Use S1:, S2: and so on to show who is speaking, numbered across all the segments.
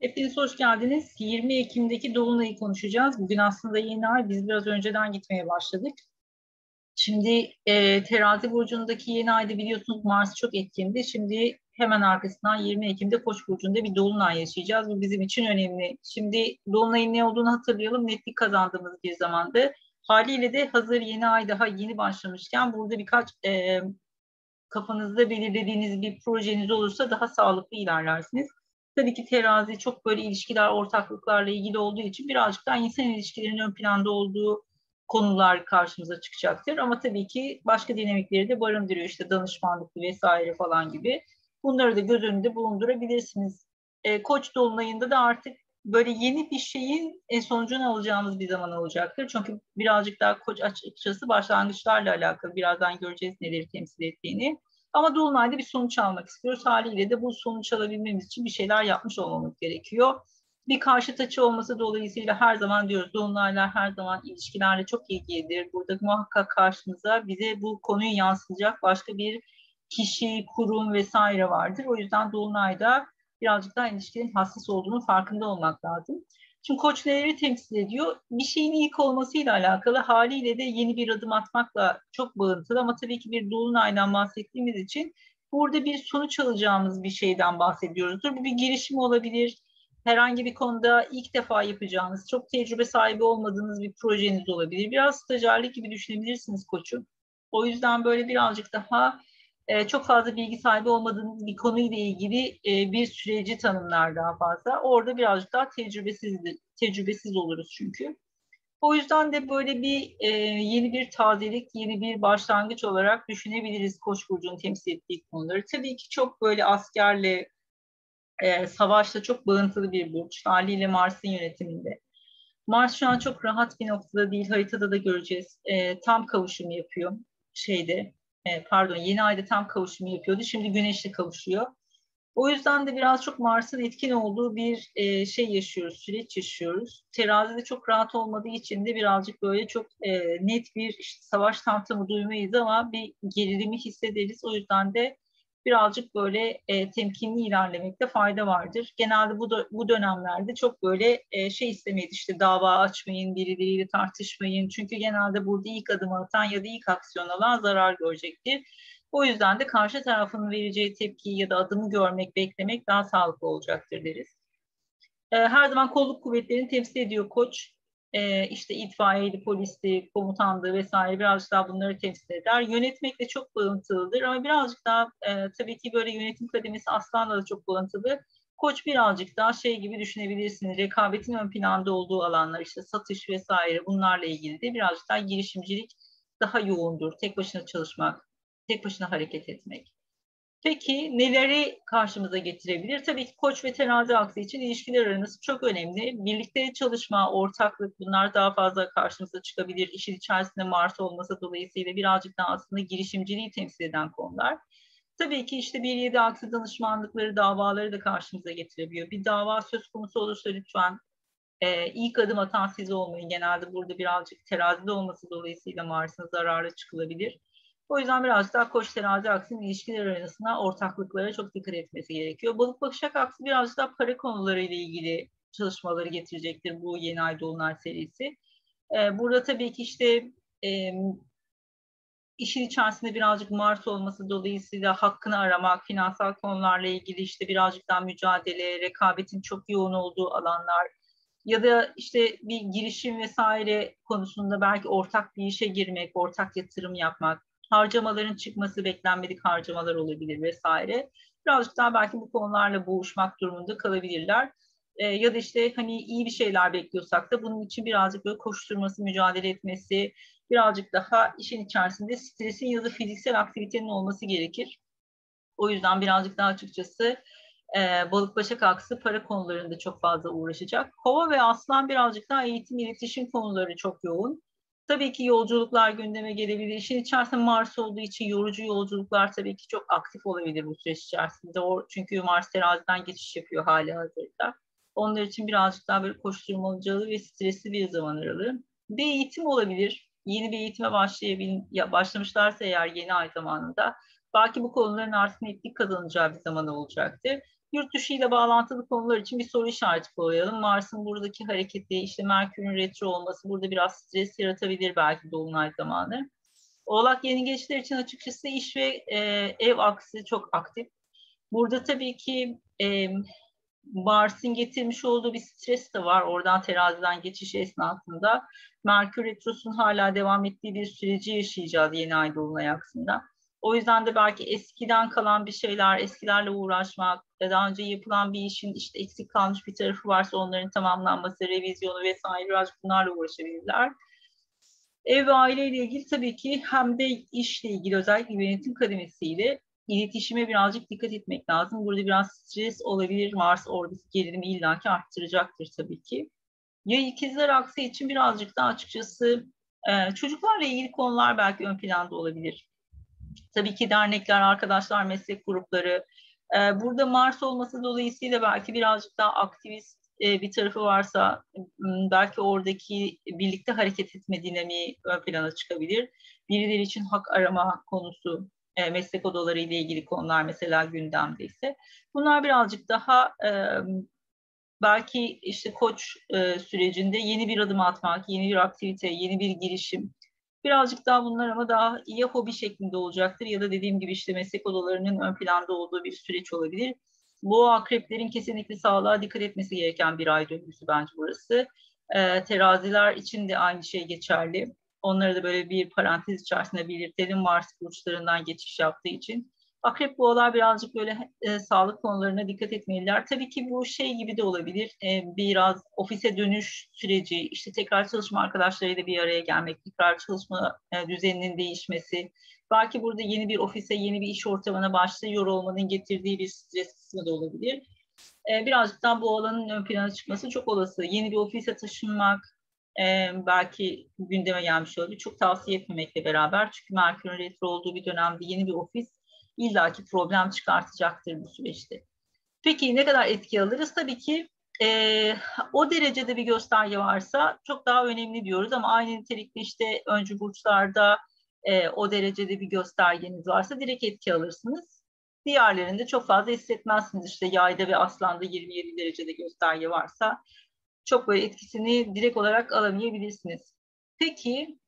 S1: Hepiniz hoş geldiniz. 20 Ekim'deki Dolunay'ı konuşacağız. Bugün aslında yeni ay. Biz biraz önceden gitmeye başladık. Şimdi e, terazi burcundaki yeni ayda biliyorsunuz Mars çok etkindi. Şimdi hemen arkasından 20 Ekim'de Koç burcunda bir dolunay yaşayacağız. Bu bizim için önemli. Şimdi dolunayın ne olduğunu hatırlayalım. Netlik kazandığımız bir zamandı. Haliyle de hazır yeni ay daha yeni başlamışken burada birkaç e, kafanızda belirlediğiniz bir projeniz olursa daha sağlıklı ilerlersiniz. Tabii ki terazi çok böyle ilişkiler, ortaklıklarla ilgili olduğu için birazcık daha insan ilişkilerinin ön planda olduğu konular karşımıza çıkacaktır. Ama tabii ki başka dinamikleri de barındırıyor. İşte danışmanlık vesaire falan gibi. Bunları da göz önünde bulundurabilirsiniz. E, Koç dolunayında da artık böyle yeni bir şeyin sonucunu alacağımız bir zaman olacaktır. Çünkü birazcık daha koç açıkçası başlangıçlarla alakalı. Birazdan göreceğiz neleri temsil ettiğini. Ama Dolunay'da bir sonuç almak istiyoruz. Haliyle de bu sonuç alabilmemiz için bir şeyler yapmış olmamız gerekiyor. Bir karşı açı olması dolayısıyla her zaman diyoruz Dolunaylar her zaman ilişkilerle çok ilgilidir. Burada muhakkak karşımıza bize bu konuyu yansıtacak başka bir kişi, kurum vesaire vardır. O yüzden Dolunay'da birazcık daha ilişkinin hassas olduğunu farkında olmak lazım. Şimdi koç neleri temsil ediyor? Bir şeyin ilk olmasıyla alakalı haliyle de yeni bir adım atmakla çok bağıntılı ama tabii ki bir dolunaydan bahsettiğimiz için burada bir sonuç alacağımız bir şeyden bahsediyoruzdur. Bu bir girişim olabilir, herhangi bir konuda ilk defa yapacağınız, çok tecrübe sahibi olmadığınız bir projeniz olabilir. Biraz stajyerlik gibi düşünebilirsiniz koçu. O yüzden böyle birazcık daha e, çok fazla bilgi sahibi olmadığınız bir konuyla ilgili e, bir süreci tanımlar daha fazla. Orada birazcık daha tecrübesiz, tecrübesiz oluruz çünkü. O yüzden de böyle bir e, yeni bir tazelik, yeni bir başlangıç olarak düşünebiliriz Koç burcunun temsil ettiği konuları. Tabii ki çok böyle askerle, e, savaşla çok bağıntılı bir burç. Haliyle Mars'ın yönetiminde. Mars şu an çok rahat bir noktada değil. Haritada da göreceğiz. E, tam kavuşum yapıyor şeyde e, pardon yeni ayda tam kavuşumu yapıyordu. Şimdi güneşle kavuşuyor. O yüzden de biraz çok Mars'ın etkin olduğu bir e, şey yaşıyoruz, süreç yaşıyoruz. Terazide çok rahat olmadığı için de birazcık böyle çok e, net bir işte, savaş tantamı duymayız ama bir gerilimi hissederiz. O yüzden de birazcık böyle e, temkinli ilerlemekte fayda vardır. Genelde bu, bu dönemlerde çok böyle e, şey istemeyiz işte dava açmayın, birileriyle tartışmayın. Çünkü genelde burada ilk adım atan ya da ilk aksiyon alan zarar görecektir. O yüzden de karşı tarafın vereceği tepkiyi ya da adımı görmek, beklemek daha sağlıklı olacaktır deriz. E, her zaman kolluk kuvvetlerini temsil ediyor koç e, işte itfaiyeli, polisti, komutandı vesaire birazcık daha bunları temsil eder. Yönetmekle çok bağıntılıdır ama birazcık daha e, tabii ki böyle yönetim kademesi aslanla da çok bağıntılı. Koç birazcık daha şey gibi düşünebilirsiniz. Rekabetin ön planda olduğu alanlar işte satış vesaire bunlarla ilgili de birazcık daha girişimcilik daha yoğundur. Tek başına çalışmak, tek başına hareket etmek. Peki neleri karşımıza getirebilir? Tabii ki koç ve terazi aksı için ilişkiler aranız çok önemli. Birlikte çalışma, ortaklık bunlar daha fazla karşımıza çıkabilir. İşin içerisinde Mars olması dolayısıyla birazcık daha aslında girişimciliği temsil eden konular. Tabii ki işte bir yedi aksi danışmanlıkları, davaları da karşımıza getirebiliyor. Bir dava söz konusu olursa lütfen e, ilk adım atan siz olmayın. Genelde burada birazcık terazide olması dolayısıyla Mars'ın zararı çıkılabilir. O yüzden biraz daha koç terazi aksinin ilişkiler arasında ortaklıklara çok dikkat etmesi gerekiyor. Balık bakışak aksi biraz daha para konularıyla ilgili çalışmaları getirecektir bu yeni ay dolunay serisi. Ee, burada tabii ki işte e, işin içerisinde birazcık Mars olması dolayısıyla hakkını aramak, finansal konularla ilgili işte birazcık daha mücadele, rekabetin çok yoğun olduğu alanlar ya da işte bir girişim vesaire konusunda belki ortak bir işe girmek, ortak yatırım yapmak, harcamaların çıkması beklenmedik harcamalar olabilir vesaire. Birazcık daha belki bu konularla boğuşmak durumunda kalabilirler. E, ya da işte hani iyi bir şeyler bekliyorsak da bunun için birazcık böyle koşturması, mücadele etmesi, birazcık daha işin içerisinde stresin ya da fiziksel aktivitenin olması gerekir. O yüzden birazcık daha açıkçası e, balık başak aksı para konularında çok fazla uğraşacak. Kova ve aslan birazcık daha eğitim, iletişim konuları çok yoğun. Tabii ki yolculuklar gündeme gelebilir. İşin içerisinde Mars olduğu için yorucu yolculuklar tabii ki çok aktif olabilir bu süreç içerisinde. O, çünkü Mars teraziden geçiş yapıyor hali hazırda. Onlar için birazcık daha böyle koşturmacalı ve stresli bir zaman aralığı. Bir eğitim olabilir. Yeni bir eğitime başlayabil, ya başlamışlarsa eğer yeni ay zamanında belki bu konuların artık netlik kazanacağı bir zaman olacaktır. Yurt dışı ile bağlantılı konular için bir soru işareti koyalım. Mars'ın buradaki hareketi, işte Merkür'ün retro olması burada biraz stres yaratabilir belki dolunay zamanı. Oğlak yengeçler için açıkçası iş ve e, ev aksi çok aktif. Burada tabii ki e, Mars'ın getirmiş olduğu bir stres de var. Oradan teraziden geçiş esnasında. Merkür Retrosu'nun hala devam ettiği bir süreci yaşayacağız yeni ay dolunay aksında. O yüzden de belki eskiden kalan bir şeyler, eskilerle uğraşmak, daha önce yapılan bir işin işte eksik kalmış bir tarafı varsa onların tamamlanması, revizyonu vesaire birazcık bunlarla uğraşabilirler. Ev ve aileyle ilgili tabii ki hem de işle ilgili özellikle yönetim kademesiyle iletişime birazcık dikkat etmek lazım. Burada biraz stres olabilir. Mars oradaki gerilimi illaki arttıracaktır tabii ki. Ya ikizler aksi için birazcık da açıkçası çocuklarla ilgili konular belki ön planda olabilir. Tabii ki dernekler, arkadaşlar, meslek grupları. E, burada Mars olması dolayısıyla belki birazcık daha aktivist e, bir tarafı varsa belki oradaki birlikte hareket etme dinamiği ön plana çıkabilir. Birileri için hak arama konusu, e, meslek odaları ile ilgili konular mesela gündemde ise. Bunlar birazcık daha e, belki işte koç sürecinde yeni bir adım atmak, yeni bir aktivite, yeni bir girişim. Birazcık daha bunlar ama daha ya hobi şeklinde olacaktır ya da dediğim gibi işte meslek odalarının ön planda olduğu bir süreç olabilir. Bu akreplerin kesinlikle sağlığa dikkat etmesi gereken bir ay döngüsü bence burası. E, teraziler için de aynı şey geçerli. Onları da böyle bir parantez içerisinde belirtelim Mars burçlarından geçiş yaptığı için. Akrep boğalar birazcık böyle e, sağlık konularına dikkat etmeliler. Tabii ki bu şey gibi de olabilir. E, biraz ofise dönüş süreci, işte tekrar çalışma arkadaşlarıyla bir araya gelmek, tekrar çalışma e, düzeninin değişmesi. Belki burada yeni bir ofise, yeni bir iş ortamına başlıyor olmanın getirdiği bir stres kısmı da olabilir. E, birazcık daha bu alanın ön plana çıkması çok olası. Yeni bir ofise taşınmak, e, belki gündeme gelmiş olabilir. Çok tavsiye etmemekle beraber. Çünkü Merkür'ün retro olduğu bir dönemde yeni bir ofis illaki problem çıkartacaktır bu süreçte. Peki ne kadar etki alırız? Tabii ki e, o derecede bir gösterge varsa çok daha önemli diyoruz ama aynı nitelikte işte öncü burçlarda e, o derecede bir göstergeniz varsa direkt etki alırsınız. Diğerlerinde çok fazla hissetmezsiniz. İşte yayda ve aslanda 27 derecede gösterge varsa çok böyle etkisini direkt olarak alamayabilirsiniz. Peki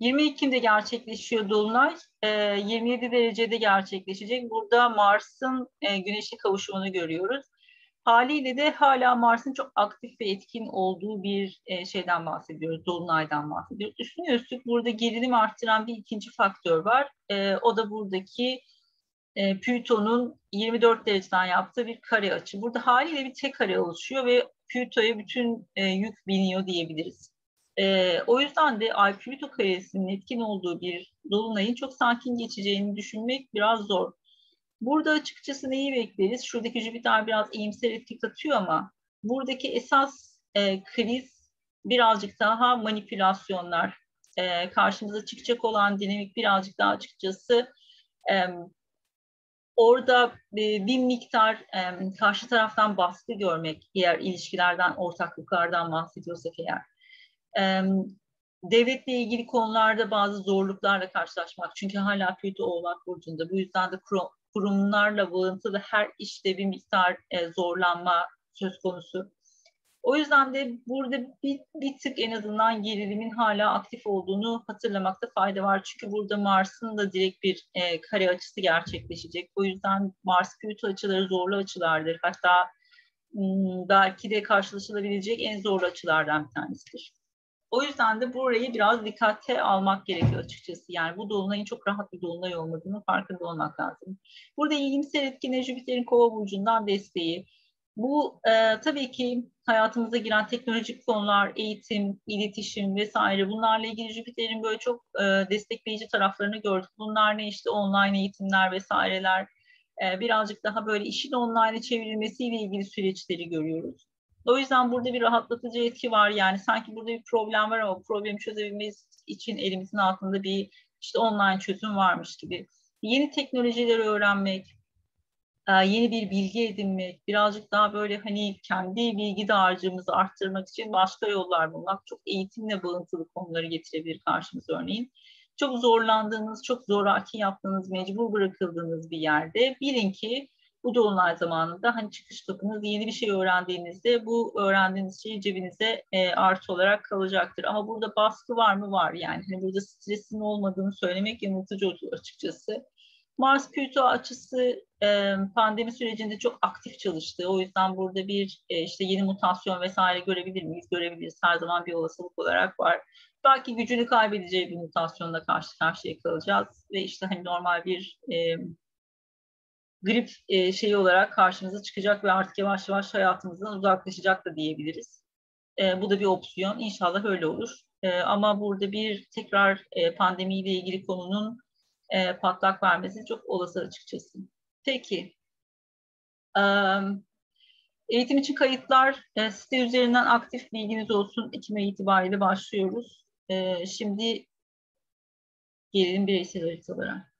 S1: 20 Ekim'de gerçekleşiyor Dolunay. E, 27 derecede gerçekleşecek. Burada Mars'ın e, Güneş'e kavuşumunu görüyoruz. Haliyle de hala Mars'ın çok aktif ve etkin olduğu bir e, şeyden bahsediyoruz, Dolunay'dan bahsediyoruz. Üstüne üstlük burada gerilim arttıran bir ikinci faktör var. E, o da buradaki e, Plüton'un 24 dereceden yaptığı bir kare açı. Burada haliyle bir tek kare oluşuyor ve Plüto'ya bütün e, yük biniyor diyebiliriz. E, o yüzden de Ay Plüto karesinin etkin olduğu bir dolunayın çok sakin geçeceğini düşünmek biraz zor. Burada açıkçası neyi bekleriz? Şuradaki Jüpiter biraz iyimser etki katıyor ama buradaki esas e, kriz birazcık daha manipülasyonlar. E, karşımıza çıkacak olan dinamik birazcık daha açıkçası e, orada bir miktar karşı taraftan baskı görmek eğer ilişkilerden, ortaklıklardan bahsediyorsak eğer. E, devletle ilgili konularda bazı zorluklarla karşılaşmak. Çünkü hala kötü Oğlak Burcu'nda. Bu yüzden de kurumlarla bağıntılı her işte bir miktar zorlanma söz konusu. O yüzden de burada bir, bir tık en azından gerilimin hala aktif olduğunu hatırlamakta fayda var. Çünkü burada Mars'ın da direkt bir e, kare açısı gerçekleşecek. O yüzden Mars Plüto açıları zorlu açılardır. Hatta belki de karşılaşılabilecek en zorlu açılardan bir tanesidir. O yüzden de burayı biraz dikkate almak gerekiyor açıkçası. Yani bu dolunayın çok rahat bir dolunay olmadığını farkında olmak lazım. Burada iyimser etkine Jüpiter'in kova burcundan desteği, bu e, tabii ki hayatımıza giren teknolojik konular, eğitim, iletişim vesaire bunlarla ilgili Jüpiter'in böyle çok e, destekleyici taraflarını gördük. Bunlar ne işte online eğitimler vesaireler, e, birazcık daha böyle işin online'a çevrilmesiyle ilgili süreçleri görüyoruz. O yüzden burada bir rahatlatıcı etki var yani sanki burada bir problem var ama problemi çözebilmemiz için elimizin altında bir işte online çözüm varmış gibi. Yeni teknolojileri öğrenmek, e, yeni bir bilgi edinmek, birazcık daha böyle hani kendi bilgi dağarcığımızı arttırmak için başka yollar bulmak, çok eğitimle bağıntılı konuları getirebilir karşımıza örneğin. Çok zorlandığınız, çok zoraki yaptığınız, mecbur bırakıldığınız bir yerde bilin ki bu dolunay zamanında hani çıkış kapınız yeni bir şey öğrendiğinizde bu öğrendiğiniz şey cebinize e, artı olarak kalacaktır. Ama burada baskı var mı? Var yani. Hani burada stresin olmadığını söylemek yanıltıcı olur açıkçası. Mars Plüto açısı e, pandemi sürecinde çok aktif çalıştı. O yüzden burada bir e, işte yeni mutasyon vesaire görebilir miyiz? Görebiliriz. Her zaman bir olasılık olarak var. Belki gücünü kaybedeceği bir mutasyonla karşı karşıya kalacağız ve işte hani normal bir e, grip e, şeyi olarak karşımıza çıkacak ve artık yavaş yavaş hayatımızdan uzaklaşacak da diyebiliriz. E, bu da bir opsiyon. İnşallah öyle olur. E, ama burada bir tekrar e, pandemiyle ilgili konunun e, patlak vermesi çok olası açıkçası. Peki. E, eğitim için kayıtlar e, site üzerinden aktif bilginiz olsun. Ekim itibariyle başlıyoruz. E, şimdi gelelim bireysel haritalara.